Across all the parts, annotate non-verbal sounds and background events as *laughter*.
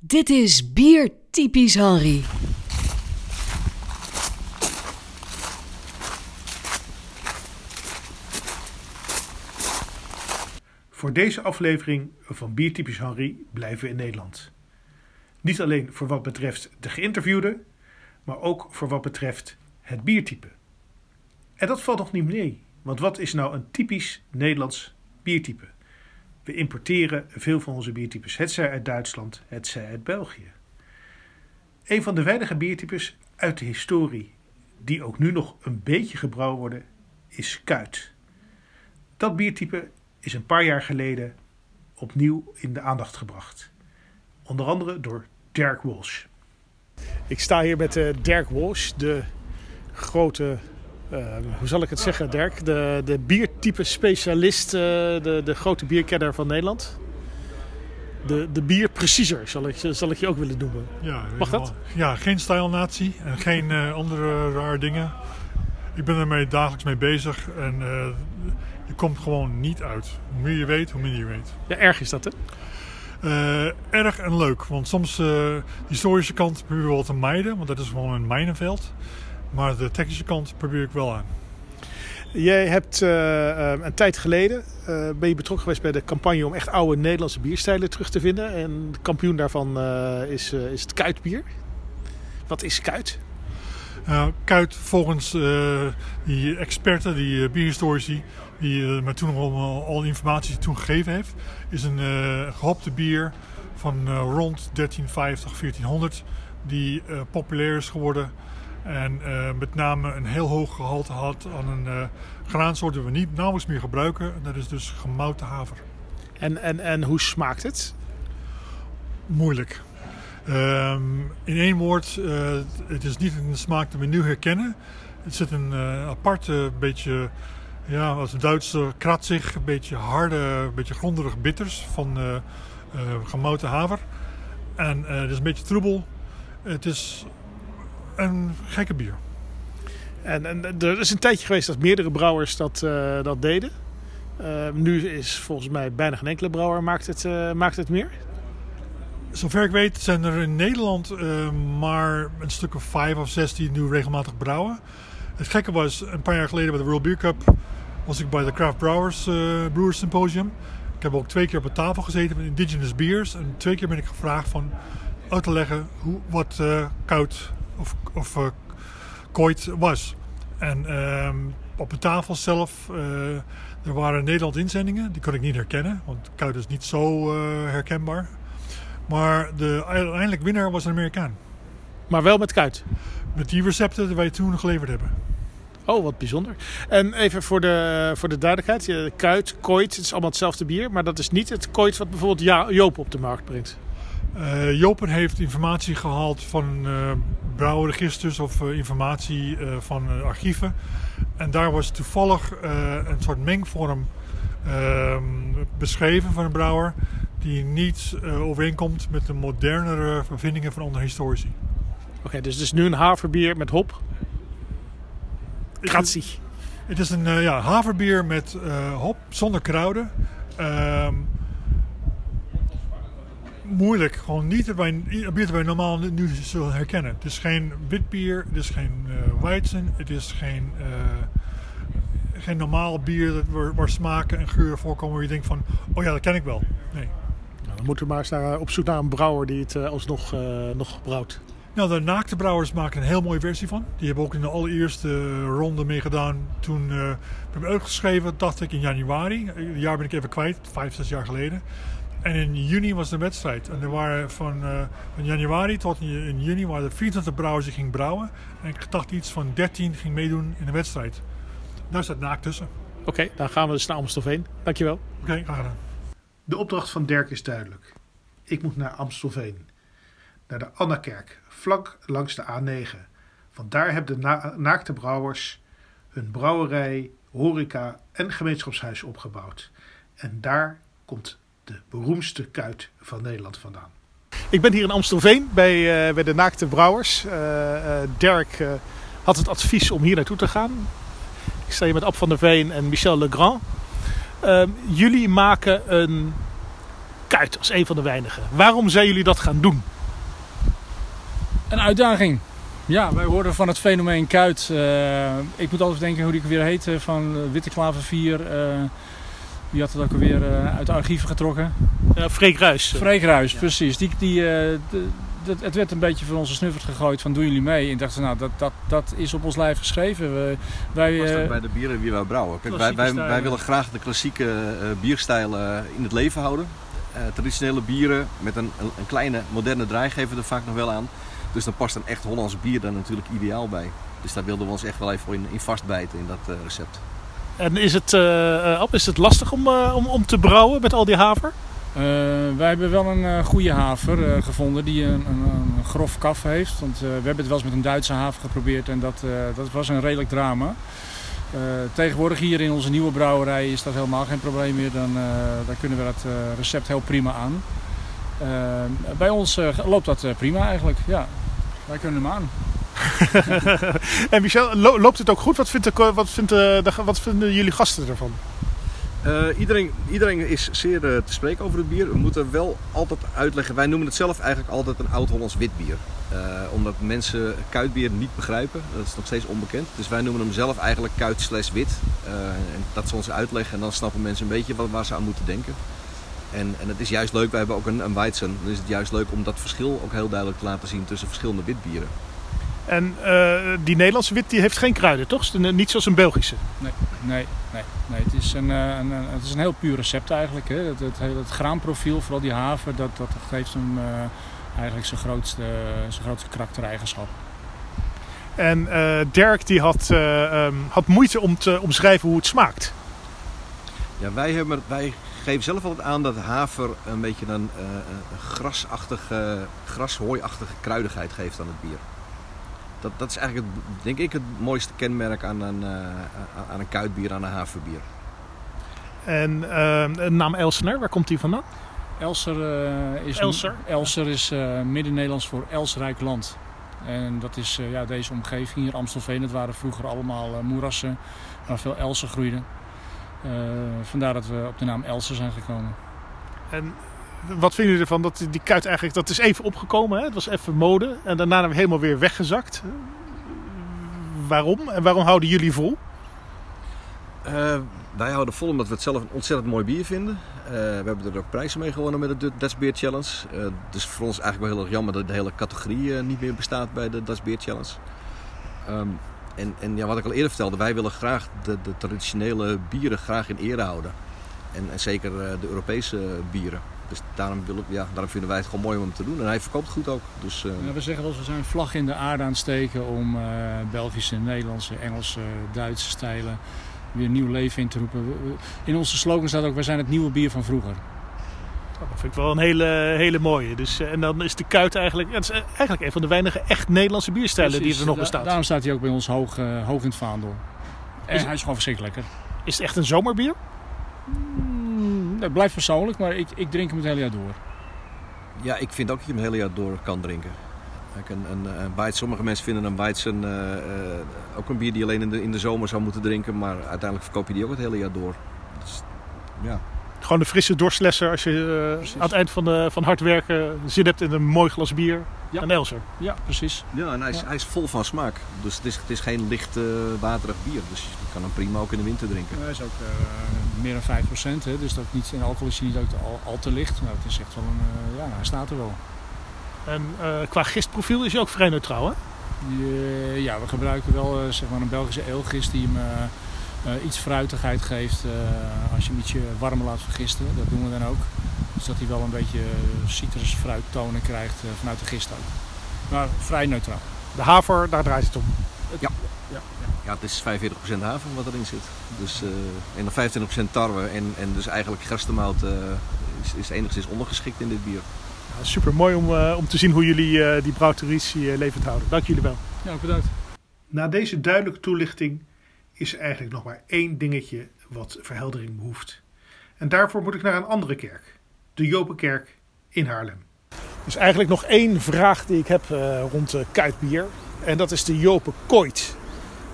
Dit is Bier Typisch Henry. Voor deze aflevering van Biertypisch Henry blijven we in Nederland. Niet alleen voor wat betreft de geïnterviewde, maar ook voor wat betreft het biertype. En dat valt nog niet mee, want wat is nou een typisch Nederlands biertype? We importeren veel van onze biertypes, hetzij uit Duitsland, hetzij uit België. Een van de weinige biertypes uit de historie die ook nu nog een beetje gebrouwen worden, is kuit. Dat biertype is een paar jaar geleden opnieuw in de aandacht gebracht. Onder andere door Dirk Walsh. Ik sta hier met uh, Dirk Walsh, de grote, uh, hoe zal ik het zeggen Dirk, de, de biertype specialist, uh, de, de grote bierkenner van Nederland. De, de bierpreciezer zal ik, zal ik je ook willen noemen. Ja, Mag dat? Ja, geen stijlnatie en geen andere rare dingen. Ik ben ermee dagelijks mee bezig en je komt gewoon niet uit. Hoe meer je weet, hoe minder je weet. Ja, erg is dat hè? Uh, erg en leuk, want soms uh, de historische kant probeer ik wel te mijden, want dat is gewoon een mijnenveld. Maar de technische kant probeer ik wel aan. Jij hebt uh, een tijd geleden ben je betrokken geweest bij de campagne om echt oude Nederlandse bierstijlen terug te vinden. En de kampioen daarvan is, is het kuitbier. Wat is kuit? Uh, kuit, volgens die experten, die bierhistorici, die me toen al, al informatie toen gegeven heeft, is een gehopte bier van rond 1350, 1400, die populair is geworden. En met name een heel hoog gehalte had aan een graansoort die we niet nauwelijks meer gebruiken. En dat is dus gemouten haver. En, en, en hoe smaakt het? Moeilijk. Um, in één woord, uh, het is niet een smaak die we nu herkennen. Het zit een uh, aparte, beetje, ja, als een Duitse kratzig, een beetje harde, een beetje gronderig bitters van uh, gemouten haver. En het is een beetje troebel. Het is een gekke bier. En, en er is een tijdje geweest dat meerdere brouwers dat, dat deden. nu is volgens mij bijna geen enkele brouwer maakt het, maakt het meer. Zover ik weet zijn er in Nederland uh, maar een stuk of vijf of zes die nu regelmatig brouwen. Het gekke was, een paar jaar geleden bij de World Beer Cup was ik bij de Craft Brewers, uh, Brewers Symposium. Ik heb ook twee keer op een tafel gezeten met indigenous beers. En twee keer ben ik gevraagd van uit te leggen hoe, wat uh, koud of, of kooit was. En ehm, op de tafel zelf, er waren Nederland inzendingen. Die kon ik niet herkennen, want koud is niet zo herkenbaar. Maar de uiteindelijk winnaar was een Amerikaan. Maar wel met kuit? Met die recepten die wij toen geleverd hebben. Oh, wat bijzonder. En even voor de, voor de duidelijkheid. Kuit, kooit, het is allemaal hetzelfde bier. Maar dat is niet het kooit wat bijvoorbeeld Joop op de markt brengt. Uh, Jopen heeft informatie gehaald van uh, brouwregisters of uh, informatie van archieven. En daar was toevallig een soort mengvorm ehm, beschreven van een brouwer die niet overeenkomt met de modernere bevindingen van andere historici. Oké, okay, dus het is nu een haverbier met hop. Grazie. Het is een ja, haverbier met hop, zonder kruiden. Uh, moeilijk, gewoon niet dat wij, bier dat wij normaal nu zullen herkennen. Het is geen wit bier, het is geen uh, weizen, het is geen, geen normaal bier dat, waar, waar smaken en geuren voorkomen waar je denkt van, oh ja, dat ken ik wel. Nee. Nou, dan moeten we maar eens naar, op zoek naar een brouwer die het uh, alsnog nog brouwt. Nou, de naakte brouwers maken een heel mooie versie van. Die hebben ook in de allereerste ronde meegedaan. Toen uh, we hebben uitgeschreven, dacht ik in januari. Het jaar ben ik even kwijt, vijf, zes jaar geleden. En in juni was de wedstrijd. En er waren van, van januari tot in juni waren er 24 brouwers die gingen brouwen. En ik dacht iets van 13 ging meedoen in de wedstrijd. Daar staat naakt tussen. Oké, okay, dan gaan we dus naar Amstelveen. Dankjewel. Oké, okay, graag gedaan. De opdracht van Dirk is duidelijk. Ik moet naar Amstelveen, naar de Annakerk, vlak langs de A9. Want daar hebben de na naakte brouwers hun brouwerij, horeca en gemeenschapshuis opgebouwd. En daar komt de beroemdste kuit van Nederland vandaan. Ik ben hier in Amstelveen bij, uh, bij de naakte brouwers. Uh, Dirk had het advies om hier naartoe te gaan. Ik sta hier met Ab van der Veen en Michel Legrand. Uh, jullie maken een kuit als een van de weinigen. Waarom zijn jullie dat gaan doen? Een uitdaging. Ja, wij hoorden van het fenomeen kuit. Ik moet altijd denken hoe die weer heet van Witte Klaver 4. Uh, wie had het ook alweer uh, uit de archieven getrokken? Ja, Freek Ruis. Freek Ruis, ja. precies. Die, die, de, de, het werd een beetje van onze snuffert gegooid van doen jullie mee? En dachten nou dat, dat, dat is op ons lijf geschreven. We, wij, Was bij de bieren wie wij brouwen? Kijk, wij, wij, wij, willen graag de klassieke bierstijlen in het leven houden. traditionele bieren met een, een, een kleine moderne draai geven er vaak nog wel aan. Dus dan past een echt Hollands bier daar natuurlijk ideaal bij. Dus daar wilden we ons echt wel even in, in vastbijten in dat uh, recept. En is het, uh, is het lastig om, uh, om, om te brouwen met al die haver? wij hebben wel een goede haver gevonden die een, een, een, grof kaf heeft. Want we hebben het wel eens met een Duitse haver geprobeerd en dat, dat was een redelijk drama. tegenwoordig hier in onze nieuwe brouwerij is dat helemaal geen probleem meer. Dan, dan kunnen we dat recept heel prima aan. bij ons loopt dat prima eigenlijk, ja. Wij kunnen hem aan. *laughs* en Michel, loopt het ook goed? Wat, vindt wat, vindt de, wat vinden jullie gasten ervan? Uh, iedereen, iedereen is zeer uh, te spreken over het bier. We moeten wel altijd uitleggen. Wij noemen het zelf eigenlijk altijd een oud-Hollands wit bier. Omdat mensen kuitbier niet begrijpen. Dat is nog steeds onbekend. Dus wij noemen hem zelf eigenlijk kuit slash wit. en dat ze ons uitleggen en dan snappen mensen een beetje waar ze aan moeten denken. En, en het is juist leuk, wij hebben ook een, een. Dan is het juist leuk om dat verschil ook heel duidelijk te laten zien tussen verschillende witbieren. En uh, die Nederlandse wit die heeft geen kruiden, toch? Niet zoals een Belgische? Nee, nee, nee. nee. Het, is een, een, een, het is een heel puur recept eigenlijk. Hè. Het, het, het, graanprofiel, vooral die haver, dat, dat geeft hem uh, eigenlijk zijn grootste, zijn grootste karaktereigenschap. En uh, Dirk die had, um, had moeite om te omschrijven hoe het smaakt. Ja, wij, hebben, wij geef zelf altijd aan dat haver een beetje een, uh, een grasachtige, grashooiachtige kruidigheid geeft aan het bier. Dat, dat is eigenlijk, het, denk ik, het mooiste kenmerk aan een, uh, aan een kuitbier, aan een haverbier. En uh, de naam Elsener, waar komt die vandaan? Elser is, Elser? Elser is midden-Nederlands voor Elsrijk land. En dat is ja, deze omgeving hier, Amstelveen. Het waren vroeger allemaal moerassen waar veel elsen groeiden. Uh, vandaar dat we op de naam Elsen zijn gekomen. En wat vinden jullie ervan dat die kuit eigenlijk, dat is even opgekomen, hè? het was even mode en daarna helemaal weer weggezakt. Waarom? En waarom houden jullie vol? Uh, wij houden vol omdat we het zelf een ontzettend mooi bier vinden. Uh, we hebben er ook prijzen mee gewonnen met de Dutch Beer Challenge. Uh, dus voor ons eigenlijk wel heel erg jammer dat de hele categorie niet meer bestaat bij de Dutch Beer Challenge. Um, en, en ja, wat ik al eerder vertelde, wij willen graag de, de traditionele bieren graag in ere houden. En, en zeker de Europese bieren. Dus daarom, wil ik, ja, daarom vinden wij het gewoon mooi om hem te doen. En hij verkoopt goed ook. Dus, uh... ja, we zeggen wel, we zijn vlag in de aarde aan het steken om uh, Belgische, Nederlandse, Engelse, Duitse stijlen weer nieuw leven in te roepen. In onze slogan staat ook, wij zijn het nieuwe bier van vroeger. Dat vind ik wel een hele, hele mooie. Dus, en dan is de kuit eigenlijk, het is eigenlijk een van de weinige echt Nederlandse bierstijlen die er nog bestaat. daarom staat hij ook bij ons hoog, uh, hoog in het vaandel. En hij is gewoon verschrikkelijk lekker. Is het echt een zomerbier? Blijft persoonlijk, maar ik, ik drink hem het hele jaar door. Ja, ik vind ook dat je hem het hele jaar door kan drinken. Een, een, een sommige mensen vinden een Weizen uh, uh, ook een bier die je alleen in de, in de zomer zou moeten drinken. Maar uiteindelijk verkoop je die ook het hele jaar door. Dus, ja. Gewoon de frisse dorstlesser als je uh, aan het eind van, de, van hard werken zin hebt in een mooi glas bier. Ja. Een Elser. Ja, precies. Ja, en hij is, hij is vol van smaak. Dus het is, het is geen licht uh, waterig bier. Dus je kan hem prima ook in de winter drinken. hij is ook uh, meer dan 5%. Hè, dus dat niet, in alcohol is hij niet ook al, al te licht. Nou, het is echt wel een, ja, hij staat er wel. En qua gistprofiel is hij ook vrij neutraal hè? ja, we gebruiken wel zeg maar een Belgische eelgist die hem uh, iets fruitigheid geeft uh, als je hem ietsje warmer laat vergisten. Dat doen we dan ook. Dus dat hij wel een beetje citrusfruittonen krijgt uh, vanuit de gist ook. Maar vrij neutraal. De haver, daar draait het om. Ja. Ja, ja. het is 45% haver wat erin zit. Dus, en dan 25% tarwe. En, en dus eigenlijk gerstemout is, is enigszins ondergeschikt in dit bier. Ja, super mooi om, om te zien hoe jullie die brouwtraditie levend houden. Dank jullie wel. Ja, bedankt. Na deze duidelijke toelichting is er eigenlijk nog maar één dingetje wat verheldering behoeft. En daarvoor moet ik naar een andere kerk, de Jopenkerk in Haarlem. Dus eigenlijk nog één vraag die ik heb uh, rond uh, kuitbier. En dat is de Jopen Kooit.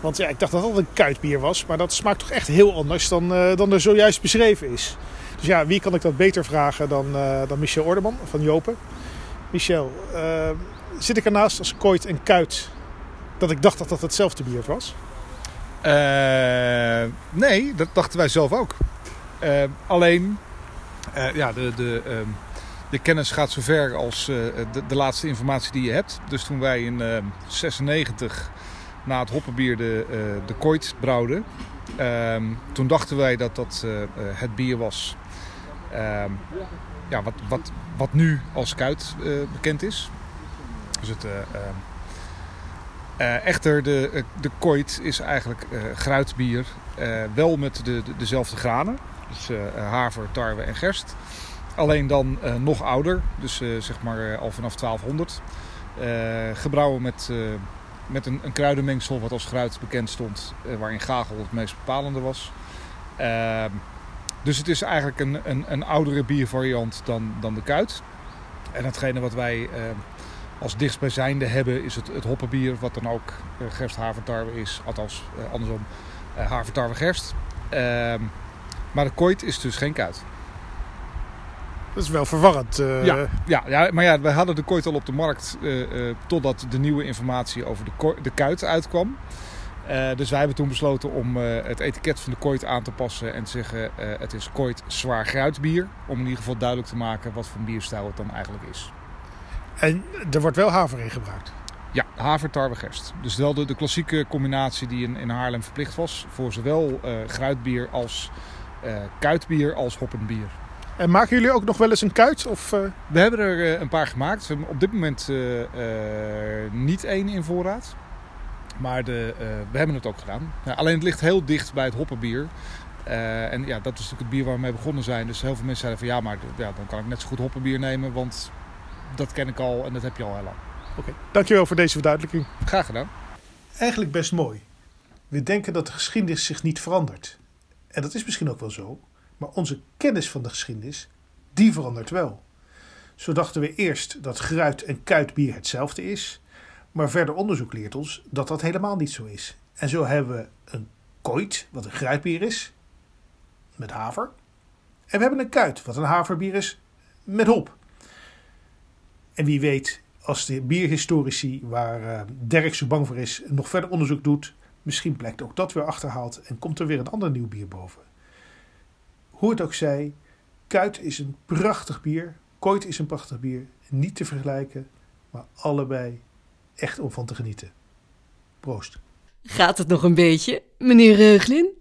Want ja, ik dacht dat dat een kuitbier was, maar dat smaakt toch echt heel anders dan, uh, dan er zojuist beschreven is. Dus ja, wie kan ik dat beter vragen dan, dan Michel Ordeman van Jopen? Michel, zit ik ernaast als Kooit en Kuit dat ik dacht dat dat hetzelfde bier was? Uh, nee, dat dachten wij zelf ook. alleen, ja, de, de, ehm, de kennis gaat zover als de, de, laatste informatie die je hebt. Dus toen wij in 96 na het hoppenbier de, de Kooit brouwden, ehm, toen dachten wij dat dat het bier was Ehm, ja, wat, wat, wat nu als kuit bekend is. Dus het, uh, echter, de, de kooit is eigenlijk gruitbier. wel met de, de, dezelfde granen. Dus haver, tarwe en gerst. Alleen dan nog ouder. Dus zeg maar al vanaf 1200. gebrouwen met, met een, een kruidenmengsel wat als gruit bekend stond. waarin gagel het meest bepalende was. Ehm, dus het is eigenlijk een, een, een oudere biervariant dan, dan de kuit. En hetgene wat wij eh, als dichtstbijzijnde hebben is het, het hoppenbier, wat dan ook uh, gerst havertarwe is. Althans, uh, andersom, uh, havertarwe gerst. Ehm, maar de kooit is dus geen kuit. Dat is wel verwarrend. Ja, ja, ja, maar ja, we hadden de kooit al op de markt totdat de nieuwe informatie over de, de kuit uitkwam. Dus wij hebben toen besloten om het etiket van de kooit aan te passen en te zeggen het is kooit zwaar gruitbier. Om in ieder geval duidelijk te maken wat voor bierstijl het dan eigenlijk is. En er wordt wel haver in gebruikt? Ja, haver, tarwe, gerst. Dus wel de, de klassieke combinatie die in, in Haarlem verplicht was voor zowel gruitbier als kuitbier als hoppenbier. En maken jullie ook nog wel eens een kuit? Of, We hebben er een paar gemaakt. We hebben op dit moment niet één in voorraad. Maar de, uh, we hebben het ook gedaan. Ja, alleen het ligt heel dicht bij het hoppenbier. Uh, en ja, dat is natuurlijk het bier waar we mee begonnen zijn. Dus heel veel mensen zeiden van ja, maar ja, dan kan ik net zo goed hoppenbier nemen. Want dat ken ik al en dat heb je al heel lang. Oké, okay. dankjewel voor deze verduidelijking. Graag gedaan. Eigenlijk best mooi. We denken dat de geschiedenis zich niet verandert. En dat is misschien ook wel zo. Maar onze kennis van de geschiedenis, die verandert wel. Zo dachten we eerst dat gruit en kuitbier hetzelfde is. Maar verder onderzoek leert ons dat dat helemaal niet zo is. En zo hebben we een kooit, wat een gruitbier is, met haver. En we hebben een kuit, wat een haverbier is, met hop. En wie weet, als de bierhistorici, waar uh, zo bang voor is, nog verder onderzoek doet, misschien blijkt ook dat weer achterhaald en komt er weer een ander nieuw bier boven. Hoe het ook zij, kuit is een prachtig bier, kooit is een prachtig bier, niet te vergelijken, maar allebei echt om van te genieten. Proost. Gaat het nog een beetje, meneer Reuglin?